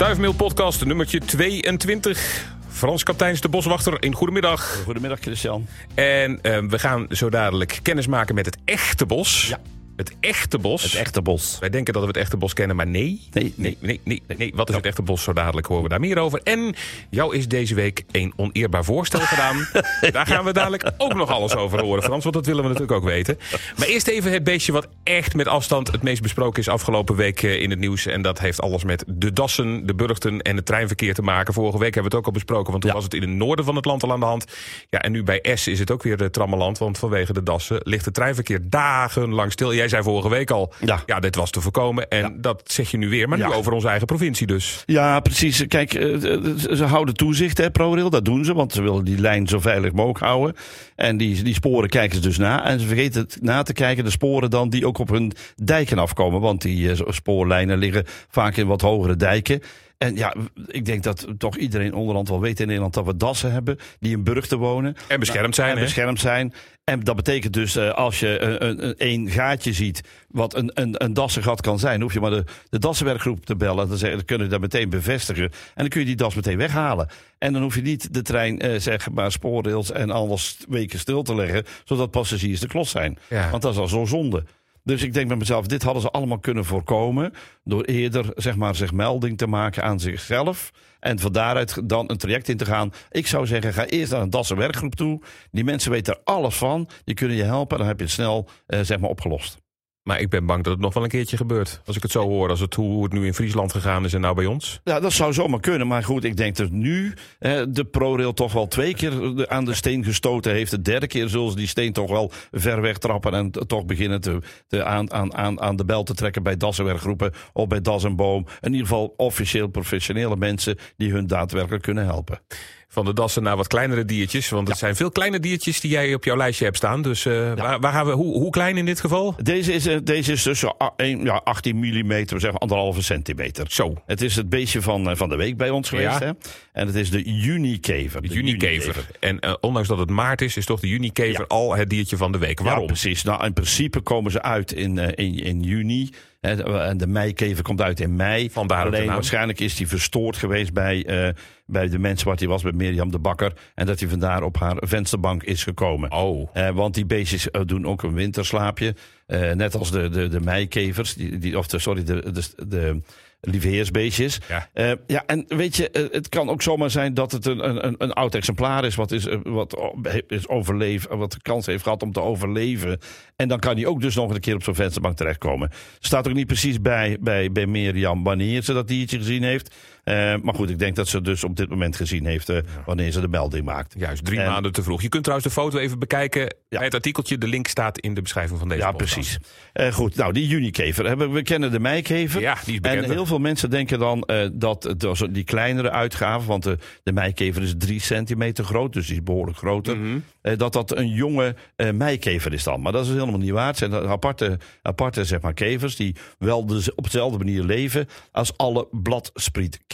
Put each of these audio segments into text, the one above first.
Stuifmeel podcast nummertje 22. Frans Kapteins de Boswachter, een goedemiddag. Goedemiddag Christian. En uh, we gaan zo dadelijk kennis maken met het echte bos. Ja. Het echte bos. Het echte bos. Wij denken dat we het echte bos kennen, maar nee. Nee, nee, nee. nee, nee. Wat is het echte bos? Zo dadelijk horen we daar meer over. En jou is deze week een oneerbaar voorstel gedaan. daar gaan we dadelijk ook nog alles over horen, Frans. Want dat willen we natuurlijk ook weten. Maar eerst even het beestje wat echt met afstand het meest besproken is afgelopen week eh, in het nieuws. En dat heeft alles met de dassen, de burchten en het treinverkeer te maken. Vorige week hebben we het ook al besproken, want toen Ja. was het in het noorden van het land al aan de hand. Ja, en nu bij S is het ook weer de trammeland. Want vanwege de dassen ligt het treinverkeer dagenlang stil. Jij zei vorige week al, Ja. dit was te voorkomen. En dat zeg je nu weer, maar nu Ja. over onze eigen provincie dus. Ja, precies. Kijk, eh, ze ze houden toezicht, hè, ProRail. Dat doen ze, want ze willen die lijn zo veilig mogelijk houden. En die, die sporen kijken ze dus na. En ze vergeten het na te kijken, de sporen dan die ook op hun dijken afkomen. Want die eh, spoorlijnen liggen vaak in wat hogere dijken. En ja, ik denk dat toch iedereen onderhand wel weet in Nederland dat we dassen hebben die in burchten wonen. En beschermd zijn, En hè? beschermd zijn. En dat betekent dus, eh, als je een, een, een, één gaatje ziet, wat een, een, een dassengat kan zijn, hoef je maar de, de dassenwerkgroep te bellen. Dan, zeggen, dan kunnen ze dat meteen bevestigen. En dan kun je die das meteen weghalen. En dan hoef je niet de trein, eh, zeg maar, spoorrails en alles weken stil te leggen, zodat passagiers de klos zijn. Ja. Want dat is al zo zonde. Dus ik denk bij mezelf, dit hadden ze allemaal kunnen voorkomen. door eerder zeg maar, zich melding te maken aan zichzelf. En van daaruit dan een traject in te gaan. Ik zou zeggen, ga eerst naar een Dassen werkgroep toe. Die mensen weten er alles van. Die kunnen je helpen. En dan heb je het snel eh, zeg maar, opgelost. Maar ik ben bang dat het nog wel een keertje gebeurt. Als ik het zo hoor, als het, hoe het nu in Friesland gegaan is en nou bij ons. Ja, dat zou zomaar kunnen. Maar goed, ik denk dat nu de ProRail toch wel twee keer aan de steen gestoten heeft. De derde keer zullen ze die steen toch wel ver weg trappen. En toch beginnen te, te aan, aan, aan, aan de bel te trekken bij dassenwerkgroepen. Of bij Das en Boom. In ieder geval officieel professionele mensen die hun daadwerkelijk kunnen helpen. Van de dassen naar wat kleinere diertjes. Want het zijn veel kleine diertjes die jij op jouw lijstje hebt staan. Dus eh, waar, waar gaan we, hoe, hoe klein in dit geval? Deze is, eh, deze is dus a- een- ja, 18 millimeter, we zeggen anderhalve centimeter. Zo. Het is het beestje van, eh, van de week bij ons geweest. Ja. Hè? En het is de junikever. De De junikever. En eh, ondanks dat het maart is, is toch de junikever al het diertje van de week. Waarom? Precies. Nou, in principe komen ze uit in, eh, in, in juni. En de meikever komt uit in mei. Vandaar Alleen waarschijnlijk is die verstoord geweest bij, eh, bij de mensen waar hij was, bij Mirjam de Bakker. En dat hij vandaar op haar vensterbank is gekomen. Oh. Eh, want die beestjes eh, doen ook een winterslaapje. Eh, net als de, de, de meikevers, die, die, of de, sorry, de, de, de lieveheersbeestjes. Ja. Eh, ja, en weet je, eh, het kan ook zomaar zijn dat het een, een, een oud exemplaar is wat, is, eh, wat is overleven, wat de kans heeft gehad om te overleven. En dan kan hij ook dus nog een keer op zo'n vensterbank terechtkomen. Staat ook niet precies bij, bij, bij Mirjam wanneer ze dat diertje gezien heeft. Eh, maar goed, ik denk dat ze dus op dit moment gezien heeft eh, wanneer ze de melding maakt. Juist, drie En- maanden te vroeg. Je kunt trouwens de foto even bekijken bij het artikeltje. De link staat in de beschrijving van deze Ja, podcast. precies. Eh, goed, nou, die junikever. We kennen de meikever. Ja, die is bekender. En heel veel mensen denken dan dat die kleinere uitgave, want de, de meikever is drie centimeter groot, dus die is behoorlijk groter. Mhm. dat dat een jonge eh meikever is dan. Maar dat is helemaal niet waar. Het zijn aparte, aparte zeg maar, kevers die wel de, op dezelfde manier leven als alle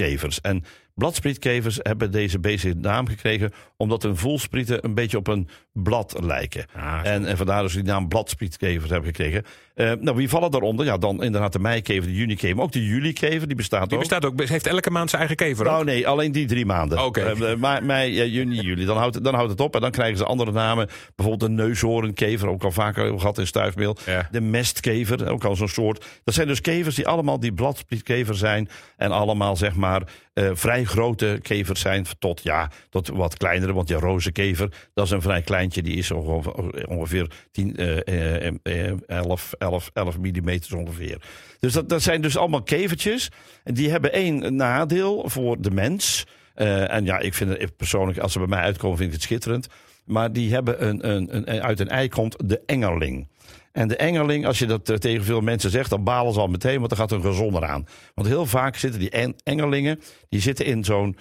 bladsprietkevers. En bladsprietkevers hebben deze bezige naam gekregen omdat hun voelsprieten een beetje op een blad lijken. Ah, en, en vandaar dat ze die naam bladsprietkevers hebben gekregen. Eh, nou, wie vallen daaronder? Ja, dan inderdaad de meikever, de junikever, maar ook de julikever, die bestaat Die ook. bestaat ook, heeft elke maand zijn eigen kever. ook? Nou nee, alleen die drie maanden. Oké. Mei, juni, juli. Dan houdt, het, dan houdt het op en dan krijgen ze andere namen. Bijvoorbeeld de neushoornkever, ook al vaker gehad in stuifmeel. Ja. De mestkever, ook al zo'n soort. Dat zijn dus kevers die allemaal die bladsprietkever zijn. En allemaal zeg maar eh, vrij grote kevers zijn tot, ja, tot wat kleinere. Want die rozenkever, dat is een vrij kleintje. Die is ongeveer, ongeveer 10, eh, eh, eh, 11, 11, 11 millimeter ongeveer. Dus dat, dat zijn dus allemaal kevertjes. En die hebben één nadeel voor de mens. Eh, en ja, ik vind het persoonlijk, als ze bij mij uitkomen, vind ik het schitterend. Maar die hebben een, een, uit een ei komt de engerling. En de engerling, als je dat eh, tegen veel mensen zegt, dan balen ze al meteen, want er gaat een gezonder aan. Want heel vaak zitten die en- engerlingen, die zitten in zo'n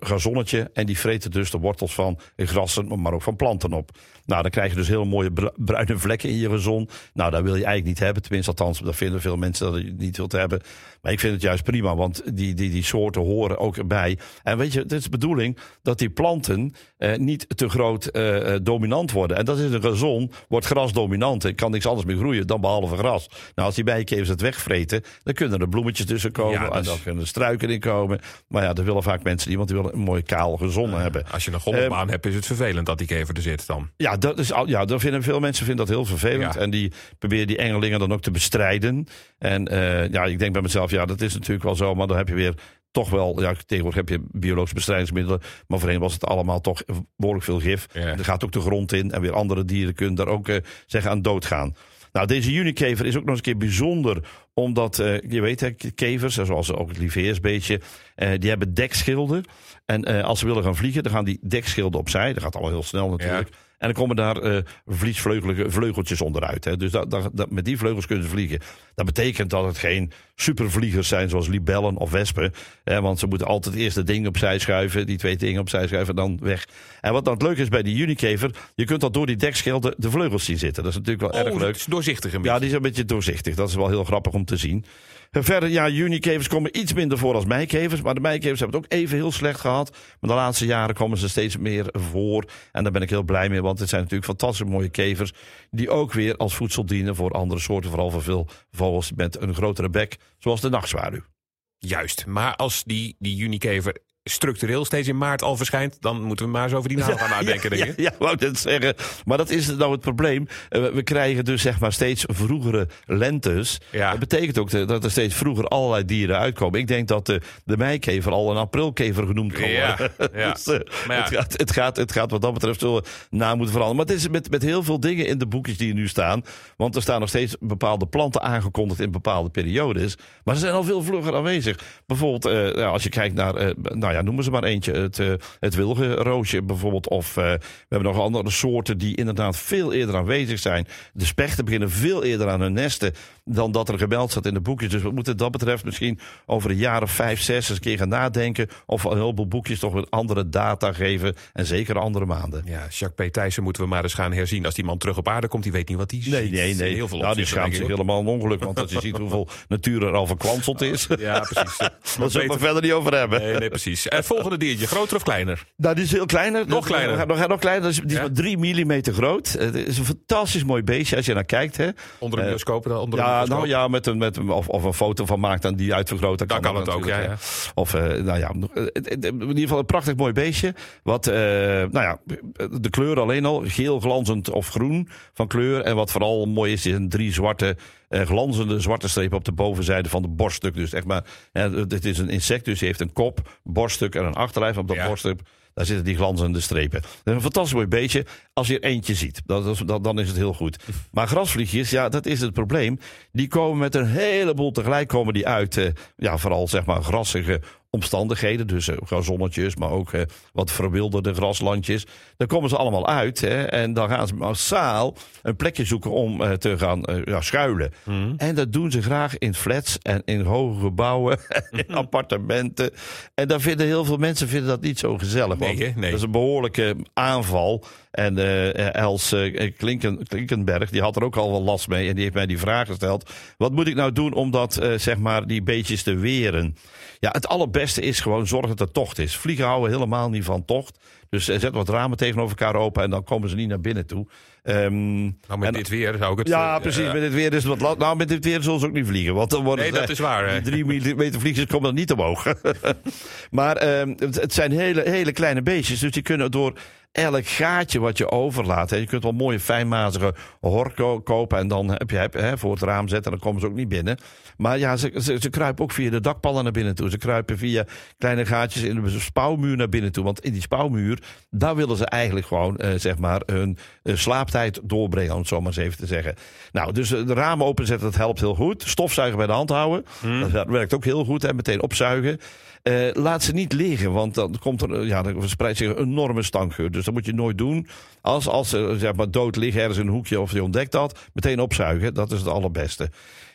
gazonnetje. En die vreten dus de wortels van grassen, maar ook van planten op. Nou, dan krijg je dus hele mooie bru- bruine vlekken in je gazon. Nou, dat wil je eigenlijk niet hebben. Tenminste, althans, dat vinden veel mensen dat je het niet wilt hebben. Maar ik vind het juist prima, want die, die, die soorten horen ook erbij. En weet je, het is de bedoeling dat die planten eh, niet te groot eh, eh, dominant worden. En dat is een gazon, wordt gras dominant. Er kan niks anders meer groeien dan behalve gras. Nou, als die bijenkevers het wegvreten, dan kunnen er bloemetjes tussen komen. Ja, En dus- dan kunnen er struiken in komen. Maar ja, dat willen vaak mensen niet, want die willen een mooi kaal gazon hebben. Als je een golfbaan Ehm, hebt, is het vervelend dat die kever er zit dan. Ja, dat is, ja dat vinden veel mensen vinden dat heel vervelend. Ja. En die proberen die engelingen dan ook te bestrijden. En eh, ja, ik denk bij mezelf, ja, dat is natuurlijk wel zo. Maar dan heb je weer toch wel, ja, tegenwoordig heb je biologische bestrijdingsmiddelen. Maar voorheen was het allemaal toch behoorlijk veel gif. Ja. En er gaat ook de grond in. En weer andere dieren kunnen daar ook eh, zeggen aan doodgaan. Nou, deze junikever is ook nog eens een keer bijzonder. Omdat, eh, je weet, hè, kevers, zoals ook het liveersbeetje, eh, die hebben dekschilden. En eh, als ze willen gaan vliegen, dan gaan die dekschilden opzij. Dat gaat allemaal heel snel natuurlijk. En dan komen daar eh vliesvleugelige vleugeltjes onderuit. Hè. Dus dat, dat, dat- met die vleugels kunnen ze vliegen. Dat betekent dat het geen supervliegers zijn zoals libellen of wespen. Hè, want ze moeten altijd eerst de ding opzij schuiven. Die twee dingen opzij schuiven en dan weg. En wat dan het leuke is bij die unikever. Je kunt dat door die dekschilden de vleugels zien zitten. Dat is natuurlijk wel erg Oh, leuk. het is doorzichtig een Ja, beetje. die is een beetje doorzichtig. Dat is wel heel grappig om te zien. En Verder, ja, junikevers komen iets minder voor als meikevers. Maar de meikevers hebben het ook even heel slecht gehad. Maar de laatste jaren komen ze steeds meer voor. En daar ben ik heel blij mee. Want het zijn natuurlijk fantastisch mooie kevers. Die ook weer als voedsel dienen voor andere soorten. Vooral voor veel vogels met een grotere bek. Zoals de nachtzwaluw. Juist. Maar als die, die junikever structureel steeds in maart al verschijnt, dan moeten we maar eens over die naam gaan nadenken. ja, ja, ja, wou ik net zeggen. Maar dat is nou het probleem. Eh, We, krijgen dus zeg maar steeds vroegere lentes. Ja. Dat betekent ook dat er steeds vroeger allerlei dieren uitkomen. Ik denk dat de, de meikever al een aprilkever genoemd kan worden. ja. Dus, eh, het, gaat, het, gaat, het gaat wat dat betreft zo na moeten veranderen. Maar het is met, met heel veel dingen in de boekjes die er nu staan. Want er staan nog steeds bepaalde planten aangekondigd in bepaalde periodes. Maar ze zijn al veel vlugger aanwezig. Bijvoorbeeld, eh, ja, als je kijkt naar, nou ja, noemen ze maar eentje. Het, eh, het wilgenroosje bijvoorbeeld. Of eh, we hebben nog andere soorten die inderdaad veel eerder aanwezig zijn. De spechten beginnen veel eerder aan hun nesten dan dat er gemeld staat in de boekjes. Dus we moeten dat betreft misschien over een jaar of vijf, zes eens een keer gaan nadenken. Of we een heleboel boekjes toch met andere data geven. En zeker andere maanden. Ja, Jacques P. Thijssen moeten we maar eens gaan herzien. Als die man terug op aarde komt, die weet niet wat hij ziet. Nee, nee, nee. Heel veel nou, die schaamt zich helemaal een ongeluk. Want als je ziet hoeveel natuur er al verkwanseld is. Ja, precies. Daar zullen we beter- verder niet over hebben. Nee, nee, precies. Het volgende diertje, groter of kleiner? Nou, die is heel kleiner. Nog kleiner. Nog, nog, nog kleiner. Die is Ja? maar drie millimeter groot. Het is een fantastisch mooi beestje als je naar kijkt. Hè. Onder een Eh, bioscoop? dan, Onder een Ja, nou ja, met een, met een, of, of een foto van maakt en die uitvergroot. dan Dan kan het ook, ja. Of, eh, nou ja, eh, in ieder geval een prachtig mooi beestje. Wat, eh, nou ja, de kleur alleen al, geel glanzend of groen van kleur. En wat vooral mooi is, is een drie zwarte, glanzende zwarte strepen op de bovenzijde van de borststuk. Dus echt maar, het is een insect, dus hij heeft een kop, borststuk en een achterlijf. Op dat Ja. borststuk, daar zitten die glanzende strepen. Dat is een fantastisch mooi beestje als je er eentje ziet. Dat dat, dan is het heel goed. Maar grasvliegjes, ja, dat is het probleem. Die komen met een heleboel tegelijk komen die uit, eh, ja, vooral zeg maar grassige omstandigheden. Dus eh, gazonnetjes, maar ook eh, wat verwilderde graslandjes. Daar komen ze allemaal uit. Hè, en dan gaan ze massaal een plekje zoeken om eh, te gaan eh, ja, schuilen. Mhm. En dat doen ze graag in flats en in hoge gebouwen, in appartementen. En daar vinden heel veel mensen vinden dat niet zo gezellig. Nee, want hè? Nee. Dat is een behoorlijke aanval. En eh, Els eh, Klinken, Klinkenberg, die had er ook al wel last mee. En die heeft mij die vraag gesteld. Wat moet ik nou doen om dat, zeg maar, die beetjes te weren? Ja, het allerbeste is gewoon zorgen dat er tocht is. Vliegen houden helemaal niet van tocht. Dus zet wat ramen tegenover elkaar open en dan komen ze niet naar binnen toe. Ehm, Nou, met en- dit weer zou ik het... ja, precies. met dit weer is het wat. Nou, met dit weer zullen ze ook niet vliegen. Want dan worden Nee, dat is waar. Die drie millimeter vliegers komen dan niet omhoog. maar ehm, het, het zijn hele, hele kleine beestjes. Dus die kunnen door elk gaatje wat je overlaat. Hè, je kunt wel mooie fijnmazige hor ko- kopen. En dan heb je heb, hè, voor het raam zetten. En dan komen ze ook niet binnen. Maar ja, ze, ze, ze kruipen ook via de dakpallen naar binnen toe. Ze kruipen via kleine gaatjes in de spouwmuur naar binnen toe. Want in die spouwmuur, daar willen ze eigenlijk gewoon, eh, zeg maar, hun eh, slaaptijd doorbrengen. Om het zo maar eens even te zeggen. Nou, dus de ramen openzetten, dat helpt heel goed. Stofzuigen bij de hand houden. Dat, dat werkt ook heel goed. En meteen opzuigen. Eh, laat ze niet liggen, want dan komt er, ja, dan verspreidt zich een enorme stankgeur. Dus dat moet je nooit doen. Als, als ze zeg maar, dood liggen ergens in een hoekje of je ontdekt dat, meteen opzuigen. Dat is het allerbeste.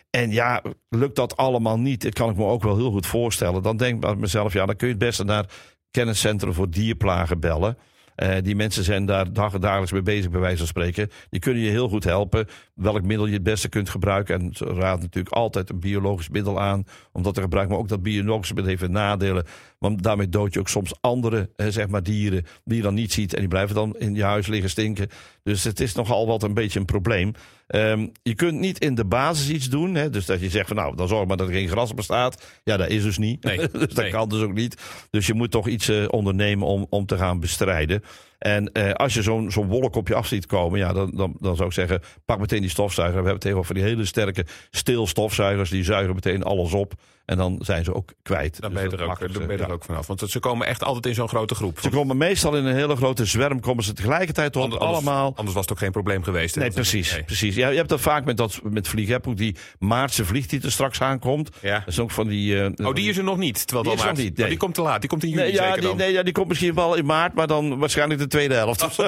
En ja, lukt dat allemaal niet, dat kan ik me ook wel heel goed voorstellen. Dan denk ik bij mezelf, ja, dan kun je het beste naar kenniscentrum voor dierplagen bellen. Uh, die mensen zijn daar dag, dagelijks mee bezig, bij wijze van spreken. Die kunnen je heel goed helpen. Welk middel je het beste kunt gebruiken. En ze raad natuurlijk altijd een biologisch middel aan. Om dat te gebruiken. Maar ook dat biologische middel heeft nadelen. Want daarmee dood je ook soms andere uh, zeg maar dieren. die je dan niet ziet. En die blijven dan in je huis liggen stinken. Dus het is nogal wat een beetje een probleem. Um, je kunt niet in de basis iets doen. Hè? Dus dat je zegt van nou, dan zorg maar dat er geen gras bestaat. Ja, dat is dus niet. Nee, dus dat nee. kan dus ook niet. Dus je moet toch iets uh, ondernemen om, om te gaan bestrijden. En uh, als je zo'n zo'n wolk op je af ziet komen, ja, dan, dan, dan zou ik zeggen, pak meteen die stofzuiger. We hebben tegenwoordig die hele sterke stilstofzuigers, die zuigen meteen alles op. En dan zijn ze ook kwijt. Dan Dus ben je er ook, dan ben je er ja. ook vanaf. Want ze komen echt altijd in zo'n grote groep. Ze komen meestal in een hele grote zwerm, komen ze tegelijkertijd op, Anders- allemaal. Anders was het ook geen probleem geweest. hè? Nee, precies. nee. precies. Ja, je hebt dat vaak met, dat, met vliegen. Ook die Maartse vlieg die er straks aankomt. Ja. Dat is ook van die... eh, Oh, die is er nog niet. Terwijl Die is maart- nog niet, Oh, die komt te laat. Die komt in juni Nee, ja, zeker die, dan. nee, ja, die komt misschien wel in maart, maar dan waarschijnlijk de tweede helft. of zo.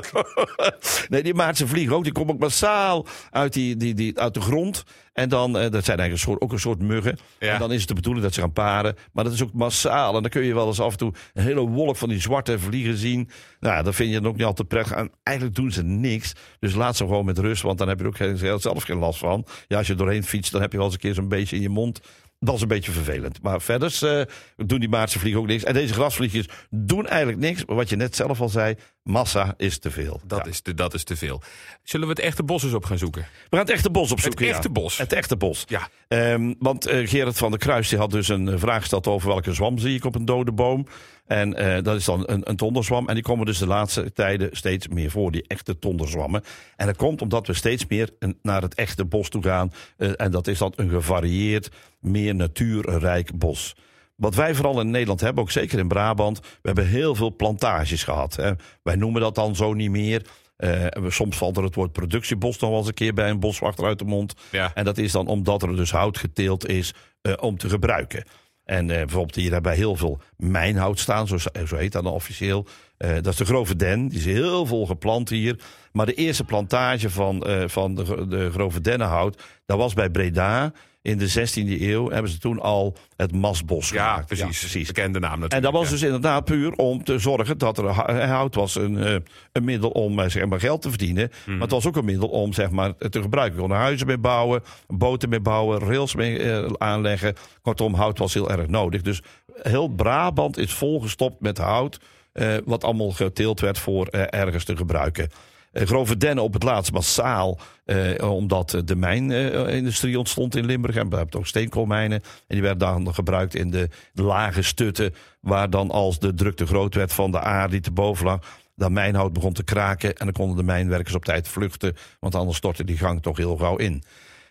nee, die Maartse vlieg ook, die komt ook massaal uit, die, die, die, uit de grond. En dan, eh, dat zijn eigenlijk een soort, ook een soort muggen. Ja. En dan is het de bedoeling dat ze gaan paren. Maar dat is ook massaal. En dan kun je wel eens af en toe een hele wolk van die zwarte vliegen zien. Nou, dan vind je het ook niet altijd prettig. En eigenlijk doen ze niks. Dus laat ze gewoon met rust, want dan heb je er ook geen, zelf geen last van. Ja, als je doorheen fietst, dan heb je wel eens een keer zo'n beetje in je mond. Dat is een beetje vervelend. Maar verder doen die Maartse vliegen ook niks. En deze grasvliegjes doen eigenlijk niks. Maar wat je net zelf al zei, massa is te veel. Dat, Ja. is te, dat is te veel. Zullen we het echte bos eens op gaan zoeken? We gaan het echte bos opzoeken. Het echte ja. bos. Het echte bos. Ja. Ehm, want eh, Gerard van der Kruis die had dus een eh, vraag gesteld over welke zwam zie ik op een dode boom. En eh, dat is dan een, een tonderzwam. En die komen dus de laatste tijden steeds meer voor, die echte tonderzwammen. En dat komt omdat we steeds meer naar het echte bos toe gaan. Eh, en dat is dan een gevarieerd, meer natuurrijk bos. Wat wij vooral in Nederland hebben, ook zeker in Brabant, we hebben heel veel plantages gehad. Hè. Wij noemen dat dan zo niet meer. We- soms valt er het woord productiebos nog wel eens een keer bij een boswachter uit de mond. Ja. En dat is dan omdat er dus hout geteeld is om te gebruiken. En eh, bijvoorbeeld hier hebben wij heel veel mijnhout staan, zo, zo heet dat dan officieel. Eh, dat is de grove den, die is heel veel geplant hier. Maar de eerste plantage van, eh, van de, de grove dennenhout, dat was bij Breda in de 16e eeuw. Hebben ze toen al het masbos Ja, gemaakt. precies. precies. Bekende naam natuurlijk. En dat was ja. dus inderdaad puur om te zorgen dat er hout was een, eh, een middel om eh, zeg maar, geld te verdienen. Mhm. Maar het was ook een middel om zeg maar, te gebruiken. Je kon er huizen mee bouwen, boten mee bouwen, rails mee eh, aanleggen. Kortom, hout was heel erg nodig. Dus heel Brabant is volgestopt met hout. eh, wat allemaal geteeld werd voor eh, ergens te gebruiken. Eh, grove dennen op het laatst massaal, eh, omdat eh, de mijnindustrie ontstond in Limburg. En we hebben ook steenkoolmijnen. En die werden dan gebruikt in de lage stutten, waar dan als de druk te groot werd van de aarde die te boven lag, dat mijnhout begon te kraken. En dan konden de mijnwerkers op tijd vluchten, want anders stortte die gang toch heel gauw in.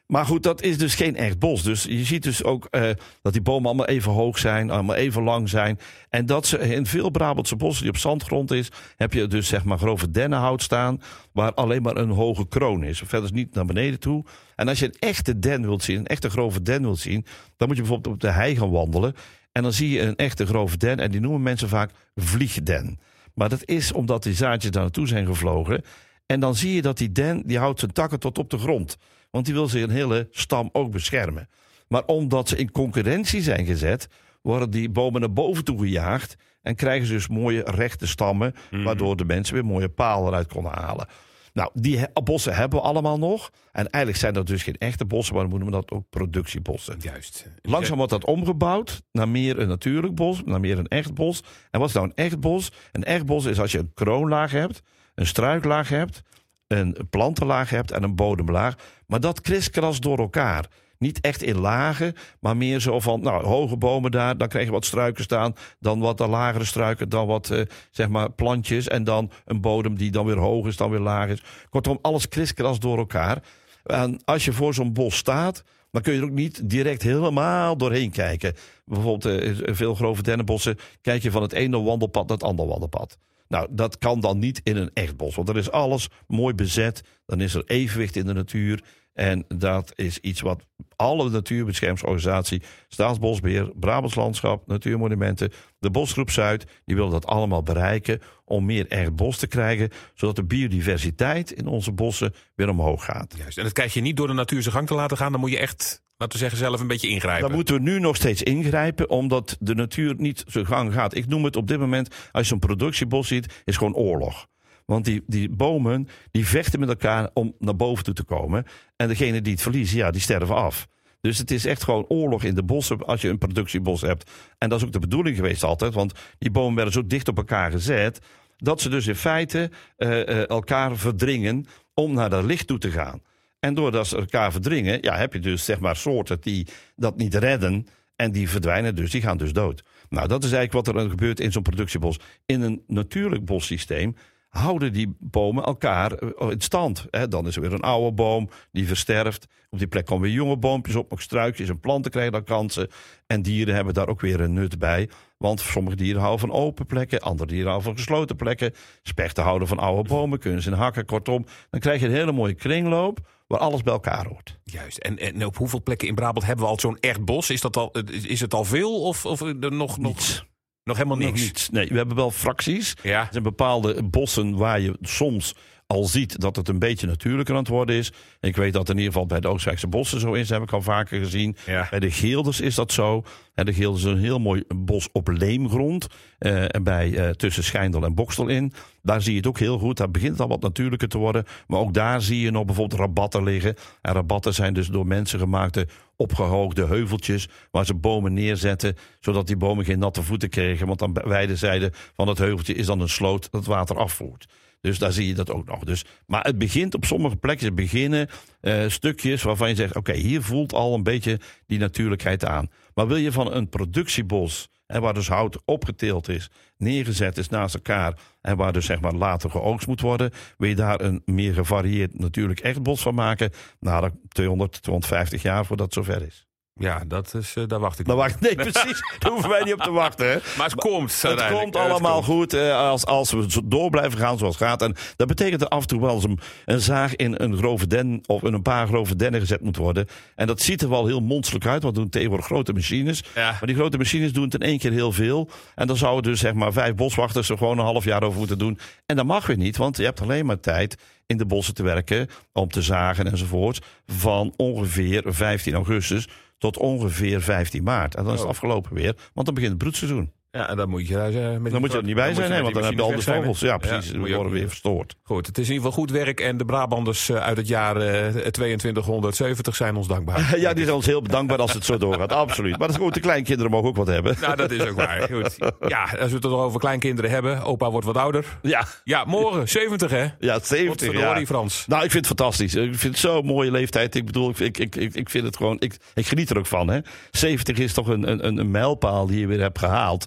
Maar goed, dat is dus geen echt bos. Dus je ziet dus ook eh, dat die bomen allemaal even hoog zijn, allemaal even lang zijn. En dat ze in veel Brabantse bossen die op zandgrond is, heb je dus zeg maar grove dennenhout staan, waar alleen maar een hoge kroon is. Verder is niet naar beneden toe. En als je een echte den wilt zien, een echte grove den wilt zien, dan moet je bijvoorbeeld op de hei gaan wandelen. En dan zie je een echte grove den, en die noemen mensen vaak vliegden. Maar dat is omdat die zaadjes daar naartoe zijn gevlogen. En dan zie je dat die den, die houdt zijn takken tot op de grond. Want die wil zijn hele stam ook beschermen. Maar omdat ze in concurrentie zijn gezet, worden die bomen naar boven toe gejaagd. En krijgen ze dus mooie rechte stammen, waardoor de mensen weer mooie palen eruit konden halen. Nou, die he- bossen hebben we allemaal nog. En eigenlijk zijn dat dus geen echte bossen, maar dan noemen we dat ook productiebossen. Juist. Langzaam wordt dat omgebouwd naar meer een natuurlijk bos, naar meer een echt bos. En wat is nou een echt bos? Een echt bos is als je een kroonlaag hebt, een struiklaag hebt, een plantenlaag hebt en een bodemlaag. Maar dat kriskras door elkaar. Niet echt in lagen, maar meer zo van, nou, hoge bomen daar, dan krijg je wat struiken staan, dan wat de lagere struiken, dan wat, eh, zeg maar, plantjes en dan een bodem die dan weer hoog is, dan weer laag is. Kortom, alles kriskras door elkaar. En als je voor zo'n bos staat, dan kun je er ook niet direct helemaal doorheen kijken. Bijvoorbeeld eh, veel grove dennenbossen, kijk je van het ene wandelpad naar het andere wandelpad. Nou, dat kan dan niet in een echt bos, want dan is alles mooi bezet. Dan is er evenwicht in de natuur. En dat is iets wat alle natuurbeschermingsorganisatie, Staatsbosbeheer, Brabants Landschap, Natuurmonumenten, de Bosgroep Zuid, die willen dat allemaal bereiken om meer echt bos te krijgen, zodat de biodiversiteit in onze bossen weer omhoog gaat. Juist. En dat krijg je niet door de natuur zijn gang te laten gaan. Dan moet je echt, laten we zeggen, zelf een beetje ingrijpen. Dan moeten we nu nog steeds ingrijpen, omdat de natuur niet zijn gang gaat. Ik noem het op dit moment, als je zo'n productiebos ziet, is gewoon oorlog. Want die, die bomen die vechten met elkaar om naar boven toe te komen. En degene die het verliezen, ja, die sterven af. Dus het is echt gewoon oorlog in de bossen als je een productiebos hebt. En dat is ook de bedoeling geweest altijd. Want die bomen werden zo dicht op elkaar gezet. Dat ze dus in feite uh, uh, elkaar verdringen om naar dat licht toe te gaan. En doordat ze elkaar verdringen, ja, heb je dus zeg maar soorten die dat niet redden. En die verdwijnen dus, die gaan dus dood. Nou, dat is eigenlijk wat er gebeurt in zo'n productiebos. In een natuurlijk bossysteem houden die bomen elkaar eh, in stand. Dan is er weer een oude boom die versterft. Op die plek komen weer jonge boompjes op, nog struikjes en planten krijgen dan kansen. En dieren hebben daar ook weer een nut bij. Want sommige dieren houden van open plekken, andere dieren houden van gesloten plekken. Spechten houden van oude bomen, kunnen ze in hakken. Kortom, dan krijg je een hele mooie kringloop waar alles bij elkaar hoort. Juist. En, en op hoeveel plekken in Brabant hebben we al zo'n echt bos? Is, dat al, is het al veel of, of nog... Niets. Nog helemaal niks. Nog. Nee, we hebben wel fracties. Ja. Er zijn bepaalde bossen waar je soms al ziet dat het een beetje natuurlijker aan het worden is. Ik weet dat in ieder geval bij de Oostenrijkse bossen zo is. Heb ik al vaker gezien. Ja. Bij de Geelders is dat zo. En de Geelders is een heel mooi bos op leemgrond. Uh, bij, uh, tussen Schijndel en Bokstel in. Daar zie je het ook heel goed. Daar begint het al wat natuurlijker te worden. Maar ook daar zie je nog bijvoorbeeld rabatten liggen. En rabatten zijn dus door mensen gemaakte opgehoogde heuveltjes. Waar ze bomen neerzetten. Zodat die bomen geen natte voeten kregen. Want aan beide zijden van het heuveltje is dan een sloot dat water afvoert. Dus daar zie je dat ook nog. Dus, maar het begint op sommige plekken beginnen uh, stukjes waarvan je zegt: oké, hier voelt al een beetje die natuurlijkheid aan. Maar wil je van een productiebos, hè, waar dus hout opgeteeld is, neergezet is naast elkaar en waar dus zeg maar later geoogst moet worden, wil je daar een meer gevarieerd natuurlijk echt bos van maken? Nou, 200, 250 jaar voordat het zover is. Ja, dat is, uh, daar wacht ik daar wacht, Nee, precies. daar hoeven wij niet op te wachten. Hè. Maar het komt. Het komt allemaal het goed uh, als, als we door blijven gaan zoals het gaat. En dat betekent er af en toe wel eens een, een zaag in een grove den of in een paar grove dennen gezet moet worden. En dat ziet er wel heel monsterlijk uit, want doen tegenwoordig grote machines. Ja. Maar die grote machines doen het in één keer heel veel. En dan zouden dus zeg maar vijf boswachters er gewoon een half jaar over moeten doen. En dat mag weer niet, want je hebt alleen maar tijd in de bossen te werken, om te zagen enzovoort, van ongeveer 15 augustus tot ongeveer 15 maart. En dan is het afgelopen weer, want dan begint het broedseizoen. Ja, en dan moet je, uh, met dan moet je er niet bij zijn, nee, want dan heb je al de vogels. Ja, precies. Ja, worden weer verstoord. Goed, het is in ieder geval goed werk. En de Brabanders uit het jaar uh, 2270 zijn ons dankbaar. ja, die zijn ons heel dankbaar als het zo doorgaat. Absoluut. Maar dat is goed, de kleinkinderen mogen ook wat hebben. Nou, dat is ook waar. Goed. Ja, als we het er over kleinkinderen hebben. Opa wordt wat ouder. Ja. Ja, morgen, 70 hè? Ja, 70 jaar. Ja. Frans. Nou, ik vind het fantastisch. Ik vind het zo'n mooie leeftijd. Ik bedoel, ik, ik, ik, ik vind het gewoon... Ik, ik geniet er ook van, hè. 70 is toch een, een, een mijlpaal die je weer hebt gehaald.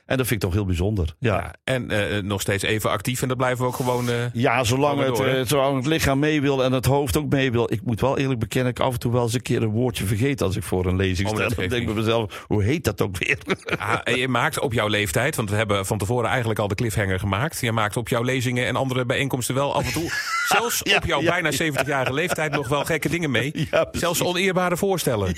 En dat vind ik toch heel bijzonder. Ja. ja en uh, nog steeds even actief en dat blijven we ook gewoon. Uh, ja, zolang het, uh, zolang het lichaam mee wil en het hoofd ook mee wil. Ik moet wel eerlijk bekennen, ik af en toe wel eens een keer een woordje vergeet als ik voor een lezing oh, sta. Dan denk ik bij mezelf, hoe heet dat ook weer? En je maakt op jouw leeftijd, want we hebben van tevoren eigenlijk al de cliffhanger gemaakt. Je maakt op jouw lezingen en andere bijeenkomsten wel af en toe, zelfs ja, op jouw ja, bijna 70-jarige leeftijd, nog wel gekke dingen mee. zelfs oneerbare voorstellen.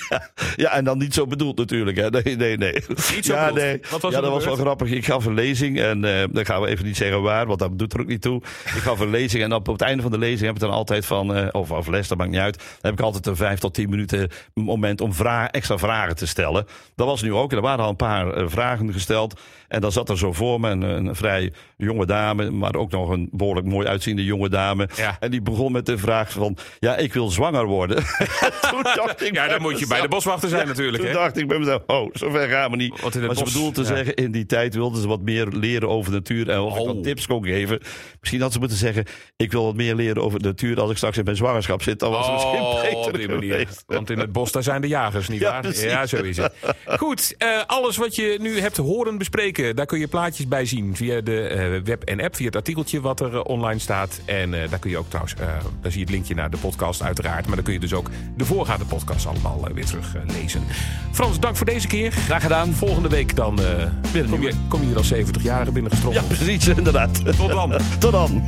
Ja, en dan niet zo bedoeld natuurlijk. Hè. Nee, nee, nee. Niet zo ja, bedoeld. nee. Wat was ja, dat was wel grappig. Ik gaf een lezing en uh, dan gaan we even niet zeggen waar, want dat doet er ook niet toe. Ik gaf een lezing en op, op het einde van de lezing heb ik dan altijd van, uh, of, of les, dat maakt niet uit. Dan heb ik altijd een vijf tot tien minuten moment om vraag, extra vragen te stellen. Dat was nu ook. En er waren al een paar uh, vragen gesteld. En dan zat er zo voor me een, een, vrij jonge dame, maar ook nog een behoorlijk mooi uitziende jonge dame. Ja. En die begon met de vraag van, ja, ik wil zwanger worden. toen dacht ik ja, dan moet je bij de boswachter zijn ja, natuurlijk. Toen hè? dacht ik bij mezelf, oh, zover gaan we niet. Want in het maar ze bos, bedoelde te ja. zeggen, in die tijd wilden ze wat meer leren over de natuur en of Oh. ik wat tips kon geven. Misschien had ze moeten zeggen, ik wil wat meer leren over de natuur als ik straks in mijn zwangerschap zit. Dan was het misschien Oh, beter manier. Want in het bos daar zijn de jagers, niet Ja, waar? precies. Ja, zo is het. Goed, eh, alles wat je nu hebt horen bespreken, daar kun je plaatjes bij zien via de eh, web en app, via het artikeltje wat er eh, online staat. En eh, daar kun je ook trouwens, eh, daar zie je het linkje naar de podcast uiteraard. Maar dan kun je dus ook de voorgaande podcast allemaal weer terug eh, lezen. Frans, dank voor deze keer. Graag gedaan. Volgende week dan eh, Weer een kom, je, kom je hier als 70-jarige binnengestrompeld. Ja, precies, inderdaad. Tot dan. Tot dan.